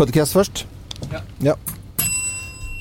Podcast først. Ja.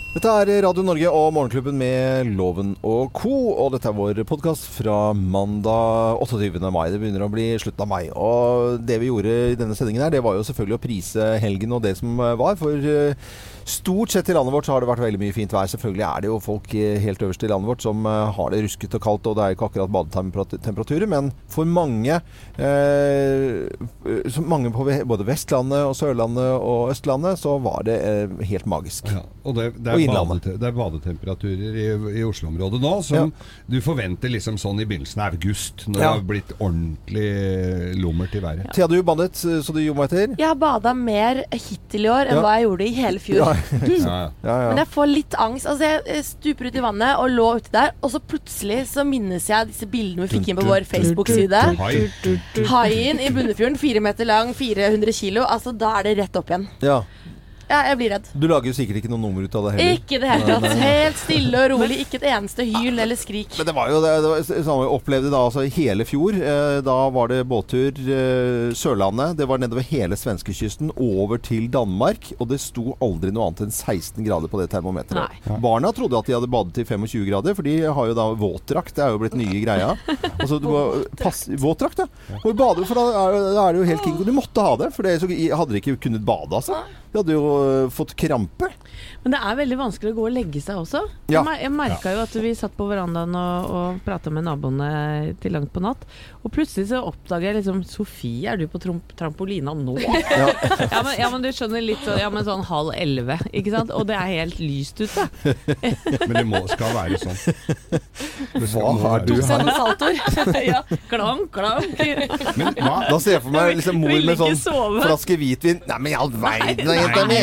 Dette er Radio Norge og Morgenklubben med Loven og co. Og dette er vår podkast fra mandag 28. mai. Det begynner å bli slutten av mai. Og det vi gjorde i denne sendingen her, det var jo selvfølgelig å prise helgen og det som var. For eh, stort sett i landet vårt så har det vært veldig mye fint vær. Selvfølgelig er det jo folk eh, helt øverst i landet vårt som eh, har det rusket og kaldt, og det er ikke akkurat badetemperaturer. Men for mange, eh, mange på både Vestlandet og Sørlandet og Østlandet, så var det eh, helt magisk. Ja, og det, det, Og Innlandet. det er badetemperaturer i, i Oslo-området nå som du forventer liksom sånn i begynnelsen av august, når Ja. det har blitt ordentlig lummert i været. Thea, du badet, så du gjorde meg etter? Jeg har bada mer hittil i år enn Ja. hva jeg gjorde i hele fjor. Ja, Ja, ja. ja, ja. Men jeg får litt angst. Altså Jeg stuper ut i vannet og lå uti der, og så plutselig så minnes jeg disse bildene vi fikk inn på vår Facebook-side. Haien i Bunnefjorden, fire meter lang, 400 kilo. Altså Da er det rett opp igjen. ja. Ja, jeg blir redd. Du lager jo sikkert ikke noe nummer ut av det heller. Ikke i det hele tatt. Helt stille og rolig. Ikke et eneste hyl eller skrik. Men det var jo det, det var sånn vi opplevde da altså hele fjor. Eh, da var det båttur eh, Sørlandet. Det var nedover hele svenskekysten, over til Danmark. Og det sto aldri noe annet enn 16 grader på det termometeret. Nei. Barna trodde at de hadde badet i 25 grader, for de har jo da våtdrakt. Det er jo blitt nye greia. Altså, du må pass, våtdrakt, ja. Bader for da er, da er det jo helt kingo. Du måtte ha det, for det, så hadde de ikke kunnet bade, altså. De hadde jo eh, fått krampe. Men det er veldig vanskelig å gå og legge seg også. Ja. Jeg, jeg merka jo at vi satt på verandaen og, og prata med naboene til langt på natt. Og plutselig så oppdager jeg liksom Sofie, er du på trampolina nå? Ja. ja, men, ja, men du skjønner litt sånn Ja, men sånn halv elleve, ikke sant? Og det er helt lyst ute. Men det må, skal være sånn. Skal Hva har du her? Tok seg ja, klank, klank. Men hva? Da ser jeg for meg liksom mor med sånn sove. flaske hvitvin. Nei, men i all verden, jenta mi!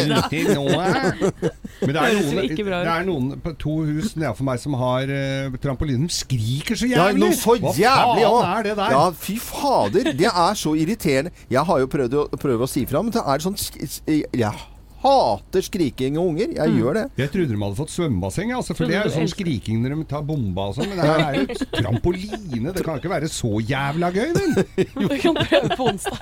Men det er noen, det er noen på to hus nedenfor meg som har uh, trampoline. De skriker så Ja, jævlig! noe så Hva jævlig faen òg! er det der? Ja, fy fader. Det er så irriterende. Jeg har jo prøvd å, prøvd å si fra, men det er sånn Jeg hater skriking og unger. Jeg gjør det. Jeg trodde de hadde fått svømmebasseng, altså, for det er jo sånn skriking når de tar bomba og sånn. Men det her er jo trampoline. Det kan ikke være så jævla gøy, vel? Du kan prøve på onsdag.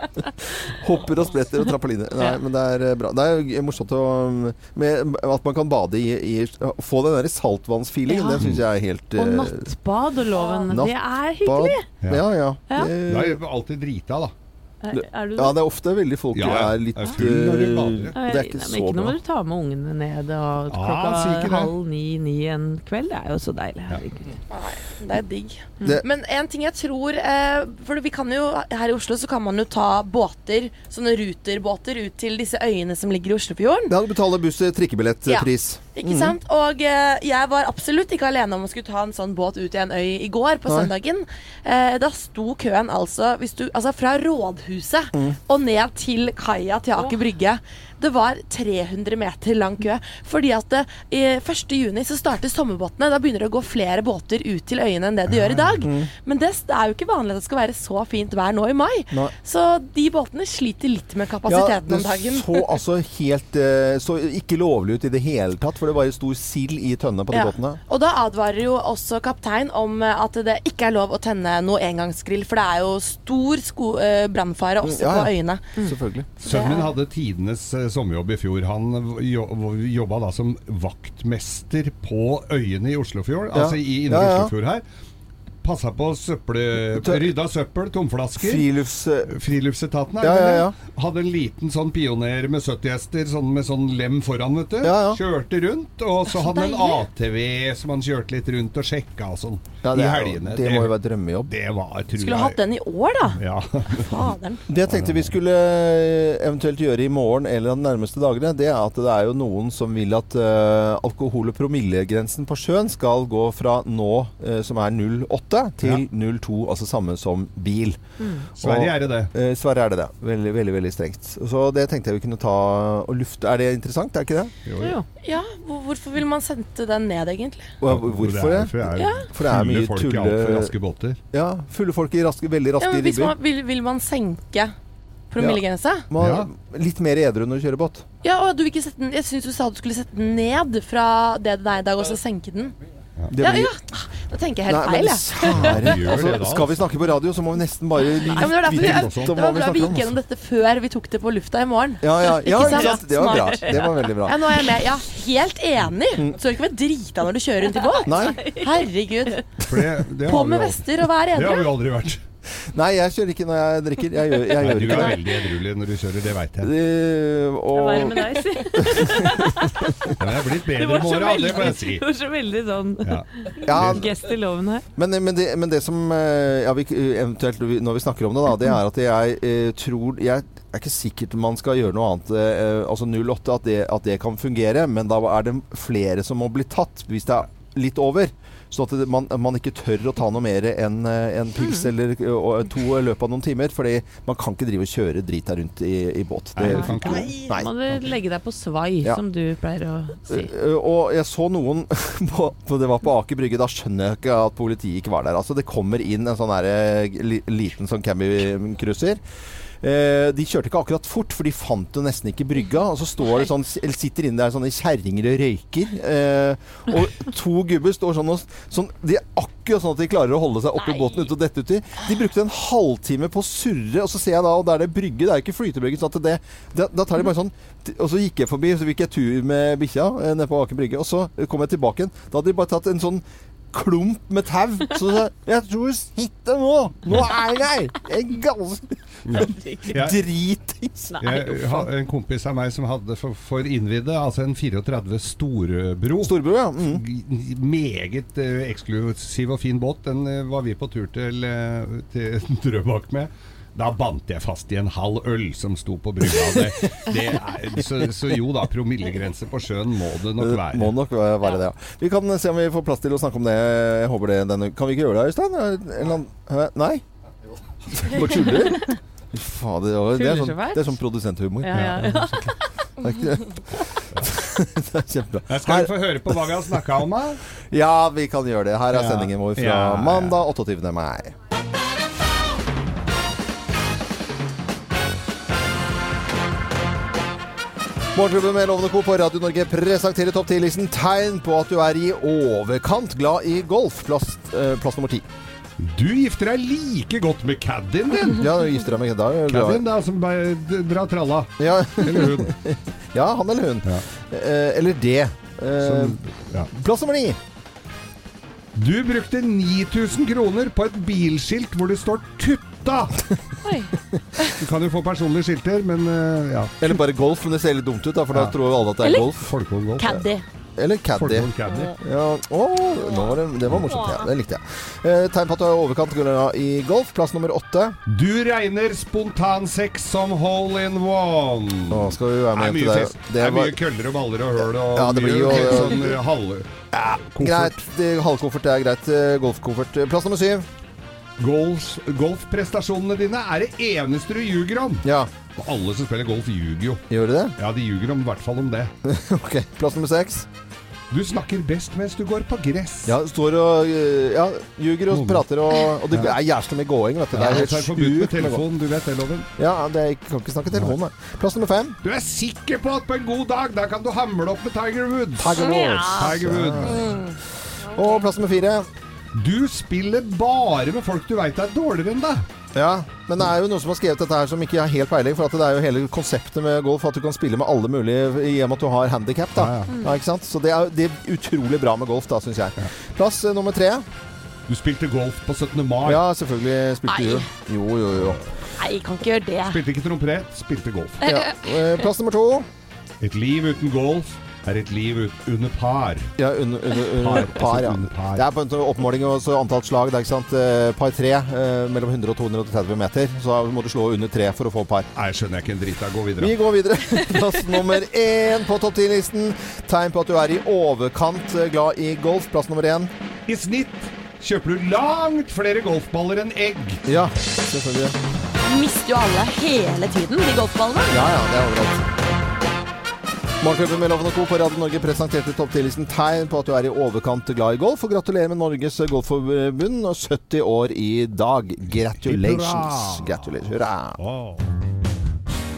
Hopper og spretter og trampoline. Nei, men det er eh, bra. Det er jo morsomt å, med, at man kan bade i, i Få den der saltvannsfeelingen. Ja. Det syns jeg er helt Og nattbadeloven. nattbad og loven. Det er hyggelig. Ja, ja. Ja. Det, er alltid drita, da. Er, er du ja, det er ofte veldig folk Ja, ja. er litt er full eh. Nei, Det er ikke nei, men så ikke bra. når du tar med ungene ned og klokka ah, halv ni-ni en kveld. Det er jo så deilig. herregud. Det er digg. Det- Men en ting jeg tror eh, For vi kan jo her i Oslo så kan man jo ta båter, sånne ruterbåter, ut til disse øyene som ligger i Oslofjorden. Ja, du betaler buss- trikkebillettpris. Ikke sant? Og eh, jeg var absolutt ikke alene om å skulle ta en sånn båt ut i en øy i går, på Nei. søndagen. Eh, da sto køen altså, hvis du, altså fra Rådhuset Mm. og ned til kaia til Aker Brygge. Det var 300 meter lang kø. Fordi at det, i 1. juni så starter sommerbåtene. Da begynner det å gå flere båter ut til øyene enn det det gjør i dag. Mm. Men det, det er jo ikke vanlig at det skal være så fint vær nå i mai. Nei. Så de båtene sliter litt med kapasiteten om dagen. Det så altså helt eh, Så ikke lovlig ut i det hele tatt, for det var jo stor sild i tønne på de Ja. båtene. Og da advarer jo også kaptein om eh, at det ikke er lov å tenne noe engangsgrill, for det er jo stor eh, brannfare også Ja, ja. på øyene. Selvfølgelig. Sønnen min hadde tidenes eh, sommerjobb i fjor. Han jo, jobba da som vaktmester på øyene i Oslofjord, altså i indre. Oslofjord her. Passa på søppel, rydda søppel, tomflasker. Frilufts... Friluftsetaten Ja, ja, ja. Hadde en liten sånn pioner med 70 hester sånn med sånn lem foran, vet du. Ja, ja. Kjørte rundt, og så hadde han en ATV som han kjørte litt rundt og sjekka og sånn. Ja, det, I er helgene. det må jo være drømmejobb. det var, Skulle hatt den i år, da. Ja. Faderen. Det jeg tenkte vi skulle eh, eventuelt gjøre i morgen eller de nærmeste dagene, det er at det er jo noen som vil at uh, alkohol- og promillegrensen på sjøen skal gå fra nå, uh, som er 0,8, til 0,2, altså samme som bil. Sverige er det det. Eh, Sverige er det det. Veldig, veldig veldig strengt. Så det tenkte jeg vi kunne ta og lufte. Er det interessant, er ikke det? Jo, Jo. Ja, hvorfor vil man sende den ned, egentlig? Ja, hvorfor det? For det er, Ja. For det er fulle mye folk i tulle- altfor raske båter. Ja, fulle folk i raske, veldig raske ja, ribber. man, vil, vil man senke promillegrensa? Ja. Litt mer edru når du kjører båt. Ja, og du vil ikke sette den Jeg syns du sa du skulle sette den ned fra det det er i dag, og så senke den. Det blir, ja. Da tenker jeg helt Nei, feil, jeg. altså, Skal vi snakke på radio, så må vi nesten bare Ja, men det var litt bra vi gikk gjennom dette før vi tok det på lufta i morgen. Ja, ja, ja, Ikke sant? Det var bra. Det var veldig bra. Ja, nå er jeg med. Ja, helt enig. Så skal ikke være drita når du kjører rundt i båt. Nei, Herregud. For det, det På med vester og vær Det har vi aldri vært. Nei, jeg kjører ikke når jeg drikker. Jeg gjør, jeg Nei, gjør du ikke er veldig edruelig når du kjører, det veit jeg. Eh, Hva er det med deg, si? Men jeg er blitt Det bedre var med så åra, det må veldig, jeg si. det var så veldig sånn Ja. ja, gest i loven her. men, men, det, men det som eh, ja, vi, eventuelt når vi snakker om det, da, det er at jeg eh, tror Jeg er ikke sikkert man skal gjøre noe annet. eh, altså 08, at det, at det kan fungere. Men da er det flere som må bli tatt hvis det er litt over. Sånn at man, man ikke tør å ta noe mer enn eh, en pils eller eh, og to i løpet av noen timer. Fordi man kan ikke drive og kjøre drit Der rundt i, i båt. Nei, Det, Nei. funker ikke det. nei. Må du legge deg på svai, Ja. som du pleier å si. Og jeg så noen på, Det var på Aker Brygge. Da skjønner jeg ikke at politiet ikke var der. Altså Det kommer inn en sånn eh, liten sånn Cammy-cruiser. Eh, de kjørte ikke akkurat fort, for de fant jo nesten ikke brygga. Og så står det sånn, eller sitter inne der sånne kjerringer og røyker. Eh, og to gubber står sånn og sånn, De er akkurat sånn at de klarer å holde seg oppe i båten ute og dette uti. De brukte en halvtime på å surre, og så ser jeg da, og der er det brygge, det er jo ikke flytebrygge. Så at det, da, da tar de bare sånn Og så gikk jeg forbi, så fikk jeg tur med bikkja eh, nede på Aker Brygge. Og så kom jeg tilbake igjen. Da hadde de bare tatt en sånn klump med tau. Så sa jeg tror vi sitter nå! Nå er jeg en Jeg er ganske Ja. dritings. Jeg har en kompis av meg som hadde for, for innvidde, altså en 34 storbro. Storbro, ja. Mm. Meget eh, eksklusiv og fin båt. Den eh, var vi på tur til, uh, til Drøbak med. Da bandt jeg fast i en halv øl som sto på brygga. Det, det så, så jo da, promillegrense på sjøen må det nok Det være. må nok være det, ja. Vi kan se om vi får plass til å snakke om det. Jeg håper det denne Kan vi ikke gjøre det, Øystein? Nei? Bare tuller? Fader, det er- det sånn, det er sånn produsenthumor. Ja, ja, ja. Det er det? det kjempebra. Her skal vi få høre på hva vi har snakka om, da? Ja, vi kan gjøre det. Her er sendingen vår fra mandag 28. mai. Morgenklubben med Lovende Co. på Radio Norge presenterer topp 10-listen tegn på at du er i overkant glad i golf. Plass, eh, plass nummer ti. Du gifter deg like godt med caddien din! Ja, du gifter deg med da. er du glad. Caddien, da, som bare drar tralla. Ja, Eller hun. ja, han eller hun. Ja. Eh, eller det. Eh, Som, ja. plass nummer ni. Du brukte 9000 kroner på et bilskilt hvor det står 'Tutta'! Oi. Du kan jo få personlige skilter, men eh, ja. Eller bare golf, men det ser litt dumt ut, da, for da Ja. tror jo alle at det er Eller- golf. Folkevogngolf. Caddy. Eller caddy. Caddy. Ja, å, nå var det, det var morsomt. Ja, det likte jeg. Eh, tegn på at du er i overkant i golf. Plass nummer åtte. Du regner spontansex som hole in one. Nå skal vi være Det er med mye til det. fest. Det er var- mye køller og baller og høl og Ja, det blir mye jo- sånn halve Greit. det- Halvkoffert er greit. Eh, Golfkoffert. Plass nummer syv. Golf, golfprestasjonene dine er det eneste du ljuger om. Ja, Og alle som spiller golf, ljuger jo. gjør du det? Ja, de ljuger om, i hvert fall om det. ok. Plass nummer seks. Du snakker best mens du går på gress. Ja, står og eh, ja, ljuger og prater og Og det er jævlig med gåing, vet du. Det er helt er forbudt med telefon, du vet det, Loven. Ja, det jeg kan ikke snakke telefon, nei. Plass nummer fem. Du er sikker på at på en god dag, da kan du hamle opp med Tiger Woods. Tiger Woods. Tiger Woods. Og plass nummer fire. Du spiller bare med folk du veit er dårligere enn deg. Ja, men det er jo noen som har skrevet dette her som ikke har helt peiling. For at det er jo hele konseptet med golf at du kan spille med alle mulige i og med at du har handikap. Ja, Ja, Ja, ikke sant? Så det er, det er utrolig bra med golf, da, syns jeg. Plass uh, nummer tre. Du spilte golf på 17. mai. Ja, selvfølgelig spilte Nei. du. Jo, jo, jo. Nei, kan ikke gjøre det. Spilte ikke trompet, spilte golf. Ja. Eh, Plass nummer to. Et liv uten golf er et liv under par. Ja, under, under, under Par, par, altså ja. under par. Det er på en måte oppmåling og antall slag. Det er ikke sant? Eh, Par tre eh, mellom 100 og 230 meter. Så må du slå under tre for å få par. Nei, skjønner jeg ikke en dritt av. Gå videre. Vi går videre. Plass nummer én på topp 10-listen. Tegn på at du er i overkant eh, glad i golf. Plass nummer én. I snitt kjøper du langt flere golfballer enn egg. Ja, selvfølgelig. Mister jo alle hele tiden, de golfballene. Ja, ja, det er overalt. Morgenklubben med Loven Co. på Radio Norge presenterte topptillitsen 10-listen tegn på at du er i overkant glad i golf. Og gratulerer med Norges Golfforbund og 70 år i dag. Gratulations. Hurra.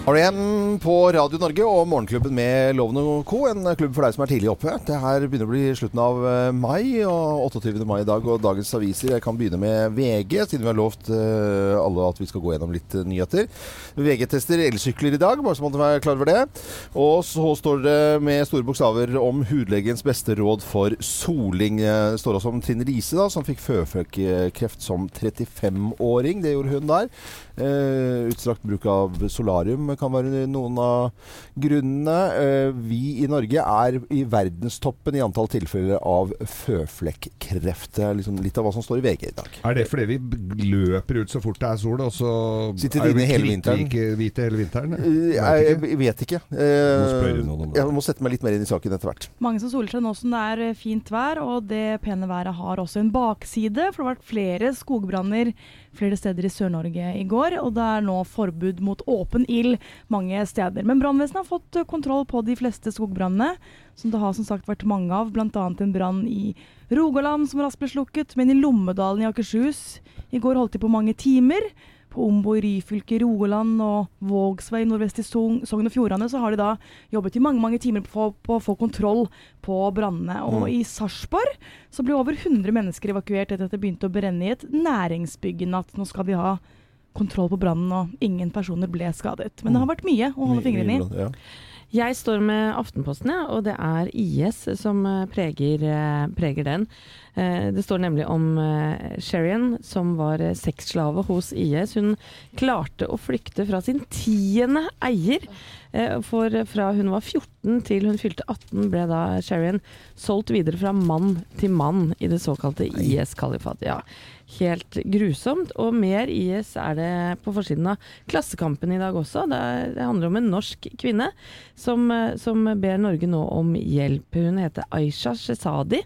Gratulations. du R.E.M. på Radio Norge og Morgenklubben med Loven og Co. En klubb for deg som er tidlig oppe. Det her begynner å bli slutten av eh, mai, og 28. mai i dag. Og dagens aviser Jeg kan begynne med VG, siden vi har lovt uh, alle at vi skal gå gjennom litt uh, nyheter. VG tester elsykler i dag, bare så man er klar over det. Og så står det med store bokstaver om hudlegens beste råd for soling. Det står også om Trine da, som fikk føflekkreft som 35-åring. Det gjorde hun der. Utstrakt bruk av solarium kan være noen av grunnene. Uh, vi i Norge er i verdenstoppen i antall tilfeller av føflekkreft. Det er liksom litt av hva som står i VG i dag. Er det fordi vi løper ut så fort det er sol, og så Sitter er vi inne hele vinteren? hvite hele vinteren? Jeg, jeg vet ikke. noen jeg må sette meg litt mer inn i saken etter hvert. Mange som soler seg nå som det er fint vær, og det pene været har også en bakside. For det har vært flere skogbranner flere steder i Sør-Norge i går, og det er nå forbud mot åpen ild mange steder. Men brannvesenet har fått kontroll på de fleste skogbrannene, som det har som sagt vært mange av. Bl.a. en brann i Rogaland som raskt ble slukket, men i Lommedalen i Akershus i går holdt de på mange timer. På Ombo i Ryfylke, Rogaland og Vågsvei nordvest i Sogn og Fjordane så har de da jobbet i mange mange timer på, på å få kontroll på brannene. Og i Sarpsborg så ble over 100 mennesker evakuert etter at det begynte å brenne i et næringsbygg i natt. Nå skal de ha kontroll på brannen, og ingen personer ble skadet. Men det har vært mye å holde fingrene i. Ja. Jeg står med Aftenposten, ja, og det er IS som eh, preger, eh, preger den. Eh, Det står nemlig om Sherian, som var sexslave hos IS. Hun klarte å flykte fra sin tiende eier. For fra hun var 14 til hun fylte 18, ble da Sherian solgt videre fra mann til mann i det såkalte IS-kalifatet. Ja, helt grusomt. Og mer IS er det på forsiden av Klassekampen i dag også. Det, er, handler om en norsk kvinne som, eh, som ber Norge nå om hjelp. Hun heter Aisha Shesadi.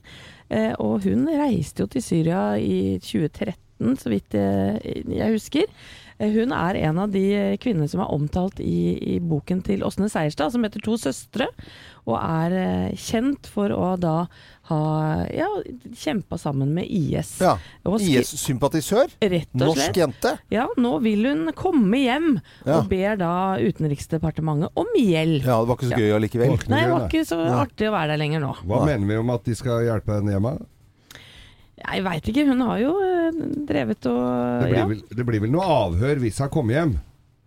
Eh, og hun reiste jo til Syria i 2013, så vidt jeg, jeg husker. Eh, Hun er en av de kvinnene som er omtalt i, i boken til Åsne Seierstad, som heter To søstre, og er eh, kjent for å da ha ja, kjempa sammen med IS. Ja. IS-sympatisør. Norsk jente. Ja, nå vil hun komme hjem, Ja. og ber da Utenriksdepartementet om hjelp. Ja, det var ikke så gøy allikevel. Ja. Nei, det var ikke så artig å være der lenger nå. Hva mener vi om at de skal hjelpe henne hjemme? Jeg veit ikke, hun har jo eh, drevet og Det blir, ja. vel, det blir vel noe avhør hvis hun kommer hjem?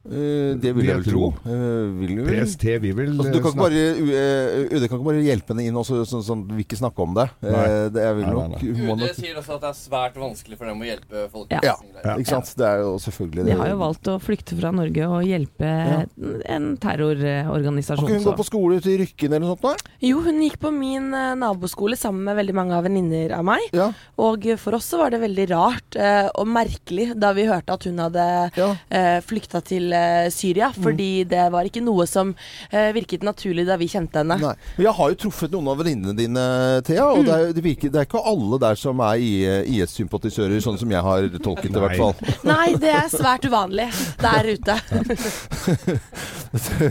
Eh, det vil jeg vel tro. Eh, vil du vel? PST vi vil Altså, du kan ikke bare, U- eh, UD kan ikke bare hjelpe henne inn og så- sånn sånn, vil ikke snakke om det. Eh, Nei. det Nei, nei, nok, nei. hun UD nok sier også at det er svært vanskelig for dem å hjelpe folk. Ja. Ja, Ja. ikke sant. Det er jo selvfølgelig De har jo valgt å flykte fra Norge og hjelpe en terrororganisasjon. Kan ikke hun gå på skole til i Rykken eller noe sånt? Da? Jo, hun gikk på min naboskole sammen med veldig mange av venninner av meg. Ja. Og for oss så var det veldig rart og merkelig da vi hørte at hun hadde Ja. flykta til eh, Syria. Fordi det var ikke noe som eh, virket naturlig da vi kjente henne. Nei. Jeg har jo truffet noen av venninnene dine, Thea. Og det, er, det, virker, det er ikke alle der som er IS-sympatisører, sånn som jeg har tolket det, i hvert fall. Nei, det er svært uvanlig der ute.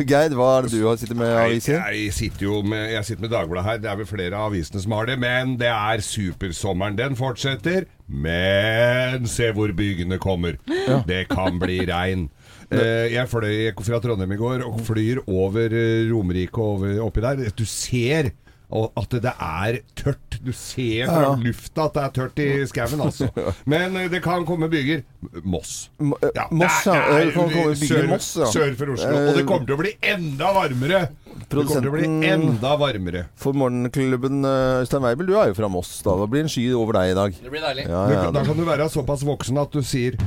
Geir, hva er det du har sittet med i aviser? Jeg sitter jo med, jeg sitter med Dagbladet her. Det er vel flere av avisene som har det. Men det er supersommeren. Den fortsetter. Men se hvor bygene kommer. Det kan bli regn. Eh, jeg fløy fra Trondheim i går og flyr over eh, Romerike og oppi der. Du ser og at det er tørt. Du ser fra Ja. lufta at det er tørt i skauen, altså. Men eh, det kan komme byger. Moss. Ja, Moss, det ja. er- Det kan komme sør, Moss, ja. Sør for Oslo. Og det kommer til å bli enda varmere! Det kommer til å bli enda varmere. For morgenklubben Øystein Weibel, du er jo fra Moss. Da Det blir en sky over deg i dag. Det blir deilig. Ja, ja, da kan du være såpass voksen at du sier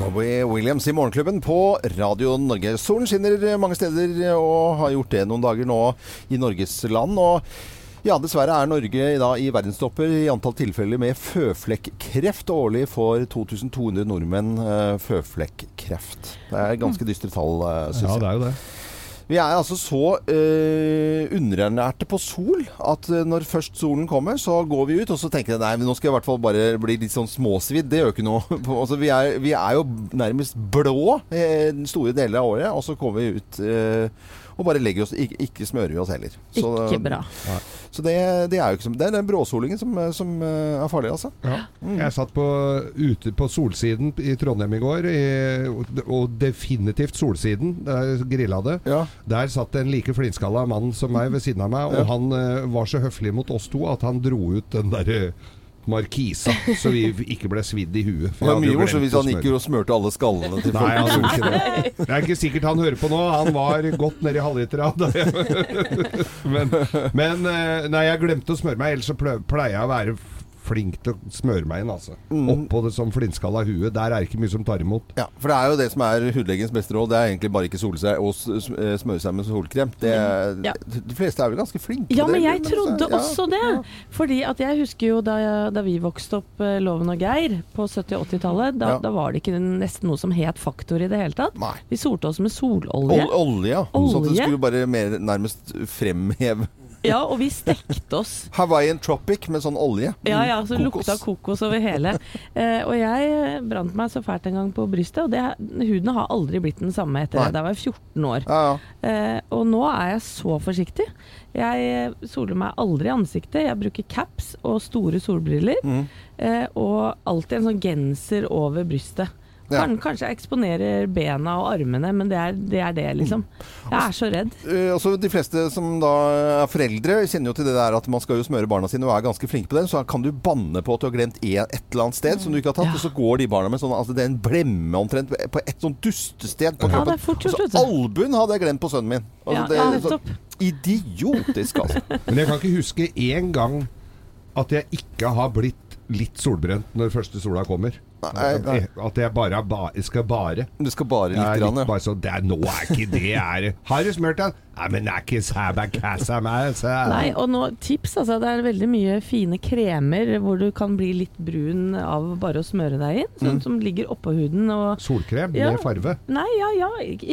Robbie Williams i Morgenklubben på Radio Norge. Solen skinner mange steder og har gjort det noen dager nå i Norges land. Og ja, dessverre er Norge da i verdenstopper i antall tilfeller med føflekkreft. Årlig får 2200 nordmenn eh, føflekkreft. Det er ganske dystre tall, uh, syns jeg. er jo det. Vi er altså så eh, underernærte på sol at eh, når først solen kommer, så går vi ut og så tenker jeg nei, nå skal jeg i hvert fall bare bli litt sånn småsvidd. Det gjør ikke noe. altså, vi, er, vi er jo nærmest blå eh, store deler av året, og så kommer vi ut eh, og bare legger oss Ikke, ikke smører vi oss heller. Så, Ikke bra. Så det, det er jo ikke som Det er den bråsolingen som, som eh, er farlig, altså. Ja. Jeg satt på, ute på Solsiden i Trondheim i går, i, og definitivt Solsiden. Der grilla det. Ja. Der satt en like flinskalla mann som meg ved siden av meg, og Ja. han eh, var så høflig mot oss to at han dro ut den derre markisa, så vi ikke ble svidd i huet. Det var mye morsomt hvis han gikk og smurte alle skallene til Nei, han gjorde ikke det. Det er ikke sikkert han hører på nå. Han var godt nedi halvlitera. da Men, men eh, nei, jeg glemte å smøre meg, ellers så pleier jeg å være flink til å smøre meg inn, altså. Mm. Oppå det som flintskalla huet. Der er det ikke mye som tar imot. Ja, for det er jo det som er hudlegens beste råd. Det er egentlig bare ikke sole seg og eh, smøre seg med solkrem. Det, Ja. De fleste er vel ganske flinke Ja, men det, jeg trodde ja. også det. Fordi at jeg husker jo da, jeg, da vi vokste opp eh, Loven og Geir på 70- og 80-tallet, da, Ja. da var det ikke nesten noe som het Faktor i det hele tatt. Nei. Vi solte oss med sololje. Ol olje, ja. Sånn at det Olje? skulle bare mer nærmest fremheve Ja, og vi stekte oss. Hawaiian Tropic med sånn olje. Ja, ja, så Kokos. lukta kokos over hele. Eh, og jeg brant meg så fælt en gang på brystet, og det, huden har aldri blitt den samme etter det. Da var jeg 14 år. Ja, ja. Eh, og nå er jeg så forsiktig. Jeg eh, soler meg aldri i ansiktet. Jeg bruker caps og store solbriller. Mm. Eh, og alltid en sånn genser over brystet. Ja. Kanskje jeg eksponerer bena og armene, men det er det, er det liksom. Jeg er så redd. Eh, altså De fleste som da er foreldre, kjenner jo til det der at man skal jo smøre barna sine og er ganske flinke på det. Så kan du banne på at du har glemt et eller annet sted som du ikke har tatt, Ja. og så går de barna med sånn altså Det er en blemme omtrent på et sånn dustested på kroppen. fort altså, albuen hadde jeg glemt på sønnen min. Altså, Ja, det, ja, så, idiotisk, altså. Men jeg kan ikke huske én gang at jeg ikke har blitt litt solbrent når første sola kommer. Nei, nei. At jeg bare er ba skal bare. Du skal bare Jeg litt. er Grann, litt ja. bare så, det er, nå er ikke det er, Har du smurt den? Nei, men det er ikke sabakassa meg. Nei, og nå, tips, altså. Det er veldig mye fine kremer hvor du kan bli litt brun av bare å smøre deg inn. Sånn Mm. som ligger oppå huden og Solkrem Ja. med farve. Nei, ja, ja.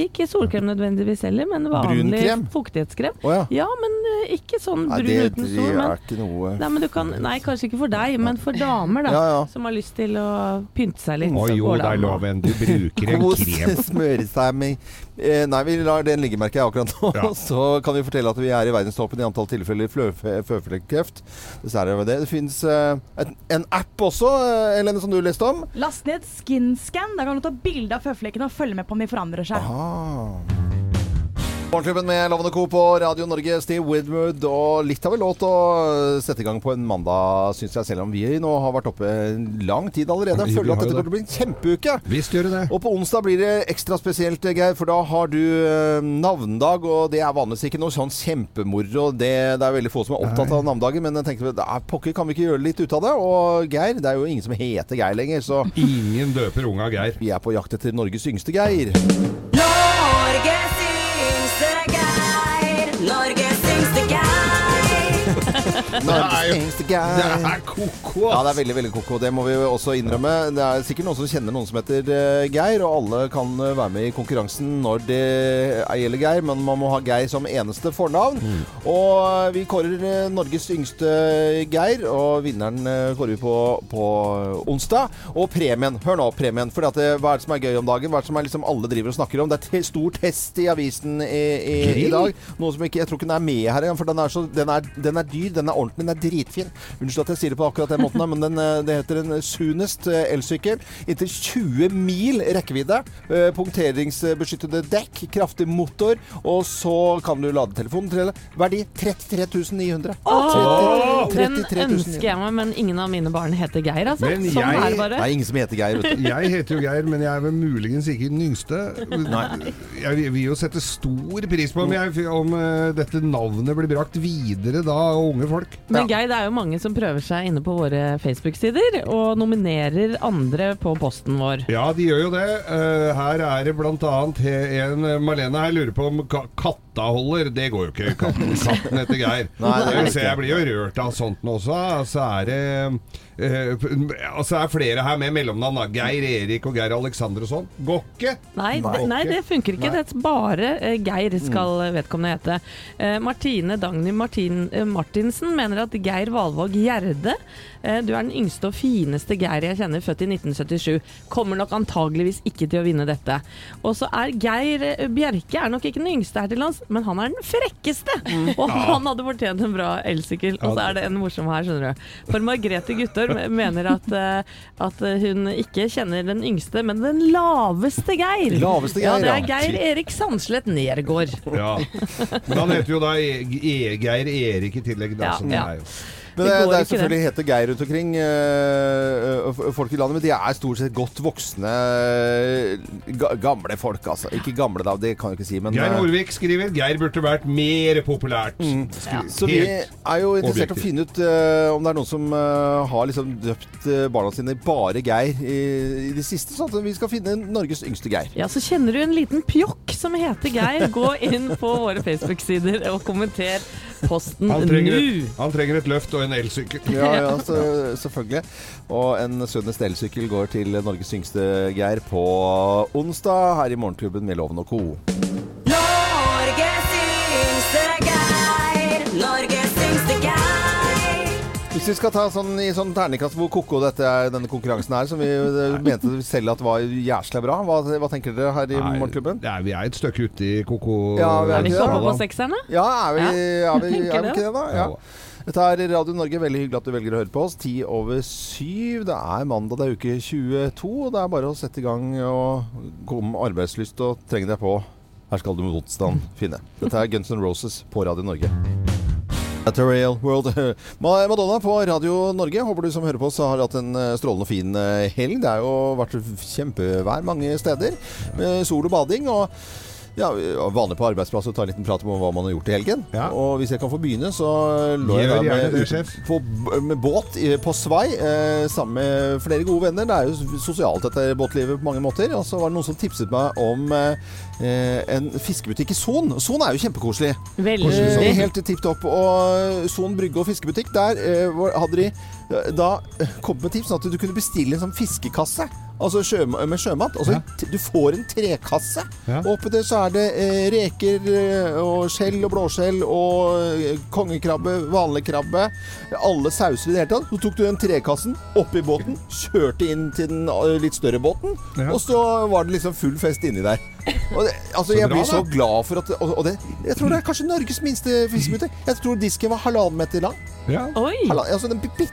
Ikke solkrem nødvendigvis heller, men vanlig fuktighetskrem. Oh, ja. Ja, men eh, ikke sånn Nei, brun det, uten det sol. Men, er ikke noe nei, men du kan, nei, kanskje ikke for deg, men for damer da, Ja, ja. som har lyst til å pynte seg litt. Å jo, det er loven. Du bruker en krem. smøre seg med eh, Nei, vi lar den ligge, merker jeg akkurat nå. Ja. Så kan vi fortelle at vi er i verdenstoppen i antall tilfeller føflekkreft. Dessverre er det det. Det fins en, en app også, eh, Helene, som du leste om. Last ned SkinScan. Der kan du ta bilde av føflekkene og følge med på om de forandrer seg. Ah. Morgenklubben med Lovende Co. på Radio Norge, Steve Widwood. Og litt har vi lov til å sette i gang på en mandag, syns jeg, selv om vi nå har vært oppe lang tid allerede. Jeg føler at dette kommer til å bli en kjempeuke. Visst gjør det. Og på onsdag blir det ekstra spesielt, Geir, for da har du eh, navnedag, og det er vanligvis ikke noe sånn kjempemoro. Det, det er veldig få som er opptatt av navnedagen, men jeg tenkte "Ah, pokker, kan vi ikke gjøre litt ut av det? Og Geir, det er jo ingen som heter Geir lenger, så Ingen døper unga Geir. vi er på jakt etter Norges yngste Geir. Det er koko, Ja, det er veldig veldig koko. Det må vi jo også innrømme. Det er sikkert noen som kjenner noen som heter eh, Geir, og alle kan eh, være med i konkurransen når det gjelder Geir, men man må ha Geir som eneste fornavn. Og eh, vi kårer eh, Norges yngste Geir, og vinneren eh, kårer vi på, på onsdag. Og premien, hør nå, premien. For at, eh, hva er det som er gøy om dagen? Hva er det som er liksom alle driver og snakker om? Det er te stor test i avisen i, i, i dag. Noe som ikke, jeg tror ikke den er med her engang, for den er, så, den, er, den er dyr, den er ordentlig, den er dritfin. Unnskyld at jeg sier det på akkurat den måten, men den, eh, det heter en Sunest eh, elsykkel. Inntil 20 mil rekkevidde. eh, Punkteringsbeskyttede dekk, kraftig motor, og så kan du lade telefonen til verdi 33 900. Oh! 30 Den 33 900. ønsker jeg meg, men ingen av mine barn heter Geir, altså. Men sånn jeg- er det bare. Nei, ingen som heter Geir, vet du. Jeg heter jo Geir, men jeg er vel muligens ikke den yngste. Nei. Jeg vil jo sette stor pris på om, jeg, om eh, dette navnet blir brakt videre da unge folk. Men Geir det er jo mange som prøver seg inne på våre Facebook-sider og nominerer andre på posten vår. Ja, de gjør jo det. Eh, her er det blant annet en eh, Malene her lurer på om katta kattaholder. Det går jo ikke. Katten, katten heter Geir. Nei, det er ikke. jeg blir jo rørt av sånt nå også. Så er det eh, Altså er flere her med mellomnavn. Geir Erik og Geir Alexander og sånn. Går ikke. Nei, Nei. det, funker ikke. Nei. Det er bare eh, Geir skal vedkommende hete. Eh, Martine Dagny Martin, eh, Martinsen mener at Geir Valvåg Gjerde eh, Du er den yngste og fineste Geir jeg kjenner, født i 1977. Kommer nok antageligvis ikke til å vinne dette. Og så er Geir eh, Bjerke er nok ikke den yngste her til lands, men han er den frekkeste! Og han hadde fortjent en bra elsykkel. Og så er det en morsom her, skjønner du. For Margrethe Guttorm mener at, eh, at hun ikke kjenner den yngste, men den laveste Geir. Laveste Ja, det er Geir Erik Sandslett Nergård. Ja. Men han heter jo da e Geir Erik i tillegg. Da, Ja, er ja. Men Det det, er selvfølgelig hete Geir rundt omkring, øh, folk i landet, men de er stort sett godt voksne øh, ga, gamle folk, altså. Ikke gamle, da, det kan jeg ikke si, men Geir Norvik skriver Geir burde vært mer populært. Skriver. Så vi er jo interessert i å finne ut øh, om det er noen som øh, har liksom døpt barna sine bare Geir i, i det siste, sånn at vi skal finne Norges yngste Geir. Ja, så kjenner du en liten pjokk som heter Geir. Gå inn på våre Facebook-sider og kommenter posten Han trenger, nå. et, han trenger et løft og en elsykkel. Ja, ja, så, selvfølgelig. Og en sønnest elsykkel går til Norges yngste Geir på onsdag her i Morgenklubben med Loven og co. Hvis vi skal ta sånn i sånn terningkast hvor koko er, denne konkurransen er, som vi eh, mente selv at var jæsla bra, hva, hva tenker dere her i Morgenklubben? er- vi er et stykke ute i koko... Ja, vi Er vi Ja, ikke oppe på sekserne? Ja, er vi, er vi, er vi ikke det, da? Ja. Dette er Radio Norge. Veldig hyggelig at du velger å høre på oss. Ti over syv. Det er mandag, det er uke 22. Og det er bare å sette i gang og komme med arbeidslyst og trenge deg på. Her skal du motstand finne. Dette er Guns N' Roses på Radio Norge. Material World. Madonna på Radio Norge. Håper du som hører på har hatt en eh, strålende fin eh, helg. Det har jo vært kjempevær mange steder. Med sol og bading. og ja, vanlig på arbeidsplass å ta en liten prat om hva man har gjort i helgen. Ja. Og hvis jeg kan få begynne, så lå jeg der med, det, på, med båt på svai eh, sammen med flere gode venner. Det er jo sosialt dette båtlivet på mange måter. Og så var det noen som tipset meg om eh, eh, en fiskebutikk i Son. Son er jo kjempekoselig. Veldig. Eh, helt tipp topp. Og Son brygge og fiskebutikk, der eh, hadde de eh, da kom med tips sånn at du kunne bestille en sånn fiskekasse. Altså sjø, med sjømat. Altså, Ja. Du får en trekasse. Ja. Og oppi det så er det eh, reker eh, og skjell og blåskjell og eh, kongekrabbe, vanlig krabbe. Alle sauser i det hele tatt. Så tok du den trekassen oppi båten, kjørte inn til den eh, litt større båten, Ja. og så var det liksom full fest inni der. Og det, altså, Så jeg blir så da. glad for at og, og det, Jeg tror det er kanskje Norges minste fiskebutikk. Jeg tror disken var halvannen meter lang. Ja. Oi! Halvannen, altså den bitte.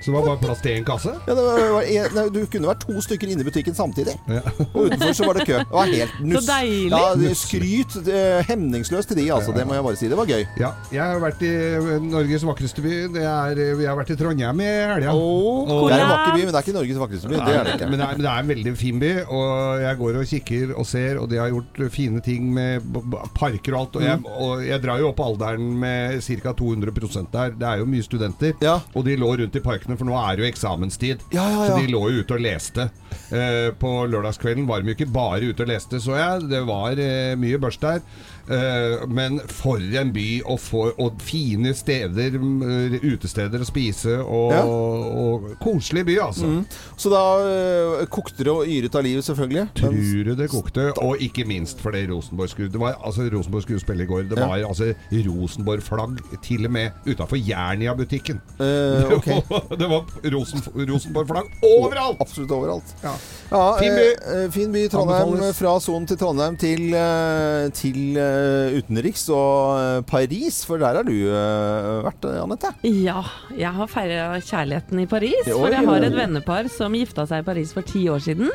Så det var bare plass til én kasse? Ja, det var, var nei, du kunne vært to stykker inne i butikken samtidig. Ja. Og utenfor så var det kø. Det var helt nuss. deilig. Ja, skryt eh, hemningsløst til de, altså. Det må jeg bare si. Det var gøy. Ja, jeg har vært i eh, Norges vakreste by. Det er, eh, jeg har vært i Trondheim i helga. Det er en vakker by, men det er ikke Norges vakreste by. Det er det ikke. Men det er, men det er en veldig fin by, og jeg går og kikker og ser, og de har gjort fine ting med parker og alt. Og jeg, Mm. og jeg drar jo opp alderen med ca. 200% der. Det er jo mye studenter. Ja. Og de lå rundt i parkene, for nå er det jo eksamenstid. Ja, ja, ja. Så de lå jo ute og leste. Eh, på lørdagskvelden var de jo ikke bare ute og leste, så jeg. Det var eh, mye børst der. Eh, men for en by, og, for, og fine steder, mm, utesteder å spise, og, Ja. og koselig by, altså. Mm. Så da uh, kokte det og yret av livet, selvfølgelig. Tror du det kokte? Og ikke minst fordi Rosenborg skulle Det var altså Rosenborg skulle spille i går. Det Ja. var altså Rosenborg-flagg til og med utafor Jernia-butikken. Uh, okay. det var Rosen, Rosenborg-flagg overalt! Absolutt overalt. Ja. Ja, Fin by. eh, eh, fin by. Trondheim. Fra Son til Trondheim til, eh, til eh, utenriks og eh, Paris, for der har du eh, vært, eh, Anette. Ja, jeg har feira kjærligheten i Paris. For jeg har et vennepar som gifta seg i Paris for ti år siden.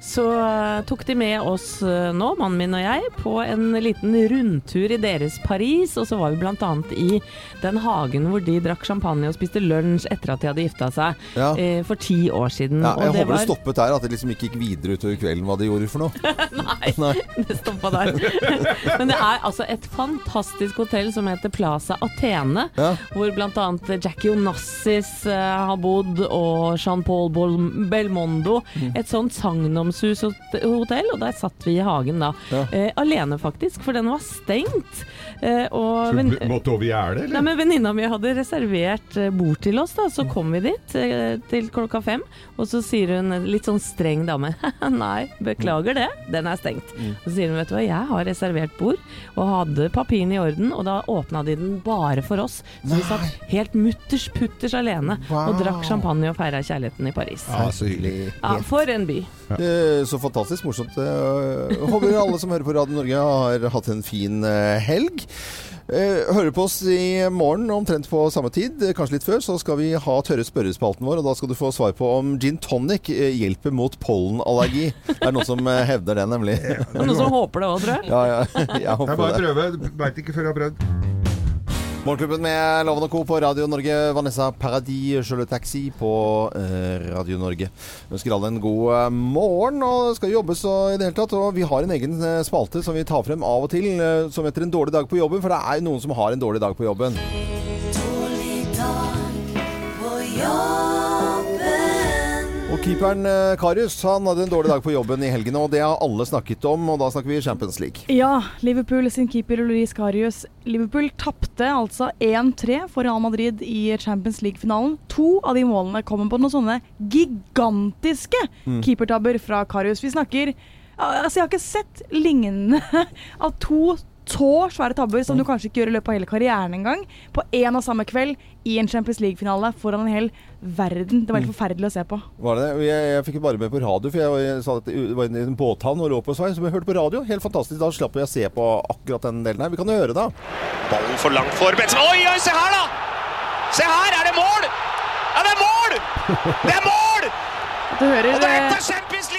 Så eh, tok de med oss eh, nå, mannen min og jeg, på en liten rundtur i deres Paris. Og så var vi bl.a. i den hagen hvor de drakk champagne og spiste lunsj etter at de hadde gifta seg Ja. eh, for ti år siden. Ja, jeg det håper det stoppet der, at det liksom ikke gikk videre utover kvelden hva de gjorde for noe. Nei, Nei. det stoppa der. Men det er altså et fantastisk hotell som heter Plaza Athene. Ja. Hvor bl.a. Jackie Onassis eh, har bodd, og Jean-Paul Belmondo. Mm. Et sånt sagnomsushotell, og der satt vi i hagen da. Ja. Eh, alene, faktisk, for den var stengt. Eh, og Så du måtte over gjerdet, Nei, eller? men Venninna mi hadde reservert eh, bord til oss, da. Så kom vi dit eh, til klokka fem. Og så sier hun, litt sånn streng dame, nei, beklager det, den er stengt. Og så sier hun, vet du hva, jeg har reservert bord, og hadde papirene i orden, og da åpna de den bare for oss. Så vi satt helt mutters putters alene Wow. og drakk champagne og feira kjærligheten i Paris. Ja, så hyggelig. Ja, for en by. Så fantastisk morsomt. Eh, Håper alle som hører på Radio Norge har hatt en fin eh, helg. Eh, Hører på oss i morgen omtrent på samme tid, kanskje litt før, så skal vi ha tørre spørrespalten vår. Og da skal du få svar på om gin tonic hjelper mot pollenallergi. Det er noen som hevder det, nemlig. Det er noen som håper det òg, tror jeg. Ja, ja, jeg Jeg bare det. prøve, Veit ikke før jeg har prøvd. Morgenklubben med Loven og Co. på Radio Norge. Vanessa Paradis, Sjøle Taxi på eh, Radio Norge. Vi ønsker alle en god eh, morgen, og det skal jobbes og i det hele tatt. Og vi har en egen eh, spalte som vi tar frem av og til, som heter En dårlig dag på jobben. For det er jo noen som har en dårlig dag på jobben. Dårlig dag på jobben. Og keeperen eh, Karius han hadde en dårlig dag på jobben i helgen, og det har alle snakket om. Og da snakker vi Champions League. Ja, Liverpool sin keeper Loris Karius. Liverpool tapte altså 1-3 for Real Madrid i Champions League-finalen. To av de målene kommer på noen sånne gigantiske keepertabber fra Karius. Vi snakker Altså, jeg har ikke sett lignende av to så svære tabber som du kanskje ikke gjør i løpet av hele karrieren engang, på én og samme kveld i en Champions League-finale foran en hel verden. Det var helt forferdelig å se på. Var det? det? Jeg, jeg fikk bare med på radio, for jeg, jeg sa at det var i en båthavn og lå på svei. Så jeg hørte på radio. Helt fantastisk. Da slapp jeg å se på akkurat den delen her. Vi kan jo høre, da. Ballen for langt for Benzema. Oi, oi, se her da! Se her, er det mål? Ja, det er mål! Det er mål! Du hører Og det er eh, et av Champions!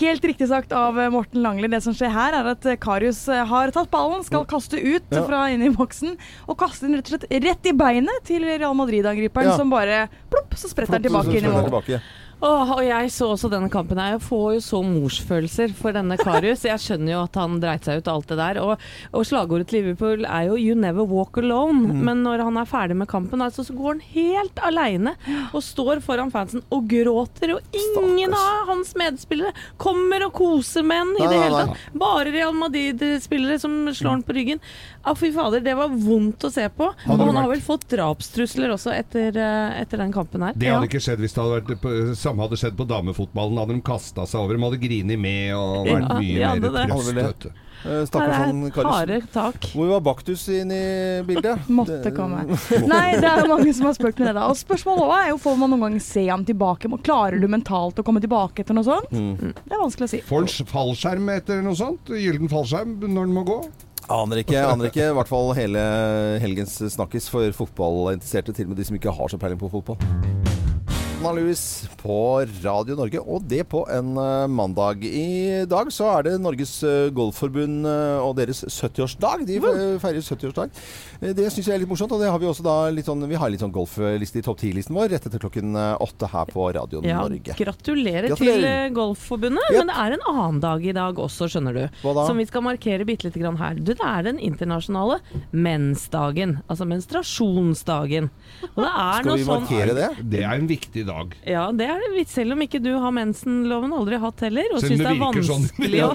Helt riktig sagt av eh, Morten Langli. Det som skjer her, er at eh, Karius eh, har tatt ballen, skal kaste ut Ja. fra inn i boksen, og kaste den rett og slett rett i beinet til Real Madrid-angriperen, Ja. som bare plopp, så spretter den tilbake inn i mål. Åh, og jeg så også denne kampen her. Jeg får jo så morsfølelser for denne Karius. Jeg skjønner jo at han dreit seg ut og alt det der. Og, og slagordet til Liverpool er jo 'You never walk alone'. Men når han er ferdig med kampen, altså, så går han helt aleine og står foran fansen og gråter. Og ingen av hans medspillere kommer og koser med han i det hele tatt. Bare Real Madrid-spillere som slår han på ryggen. Ja, fy fader, det var vondt å se på. Og Hadde og han har vel fått drapstrusler også etter, eh, etter den kampen her. Det hadde ikke skjedd hvis det hadde vært samme hadde skjedd på damefotballen. Da hadde de kasta seg over. De hadde grinet med og vært Ja, mye de mer trøst. Eh, Stakkars han er Karius. Hvor var Baktus inn i bildet? Måtte komme. Nei, det er mange som har spurt med det. da Og Spørsmålet også er jo får man noen gang se ham tilbake. Klarer du mentalt å komme tilbake etter noe sånt? Mm. Det er vanskelig å si. Får han fallskjerm etter noe sånt? Gylden fallskjerm når han må gå? Aner ikke. aner ikke I hvert fall hele helgens snakkis for fotballinteresserte, til og med de som ikke har så peiling på fotball. Anna Louis på Radio Norge, og det på en eh, mandag. I dag så er det Norges eh, Golfforbund eh, og deres 70-årsdag. De feirer 70-årsdag. Eh, Det syns jeg er litt morsomt, og det har vi også da litt sånn Vi har litt sånn golfliste i topp 10-listen vår rett etter klokken åtte her på Radio Ja, Norge. gratulerer, Gratulerer. til Golfforbundet. Yep. Men det er en annen dag i dag også, skjønner du. Hva da? Som vi skal markere bitte lite grann her. Du, det er den internasjonale mensdagen. Altså menstruasjonsdagen. Og det er Skal noe vi sånn markere det? Det er en viktig dag. Ja, det er det. Selv om ikke du har mensenloven, aldri hatt heller, og syns det det er sånn vanskelig å.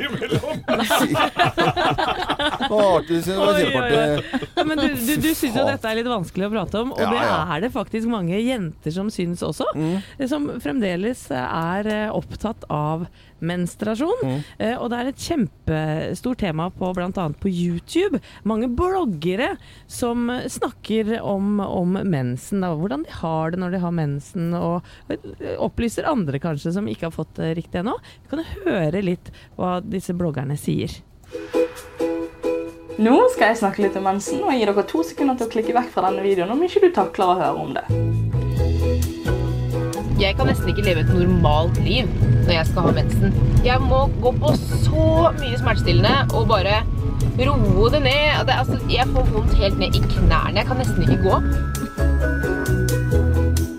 Ja, men du, du, du syns jo dette er litt vanskelig å prate om, og Ja, det er det faktisk mange jenter som syns også. Mm. Som fremdeles er eh, opptatt av menstruasjon. Mm. Uh, Og det er et kjempestort tema på bl.a. på YouTube. Mange bloggere som snakker om, om mensen, da, hvordan de har det når de har mensen, og eh, opplyser andre kanskje som ikke har fått det riktig ennå. Vi kan høre litt hva disse bloggerne sier. Nå skal jeg snakke litt om mensen, og jeg gir dere to sekunder til å klikke vekk fra denne videoen om ikke du takler å høre om det. Jeg kan nesten ikke leve et normalt liv når jeg skal ha mensen. Jeg må gå på så mye smertestillende og bare roe det ned. Det, altså, jeg får vondt helt ned i knærne. Jeg kan nesten ikke gå.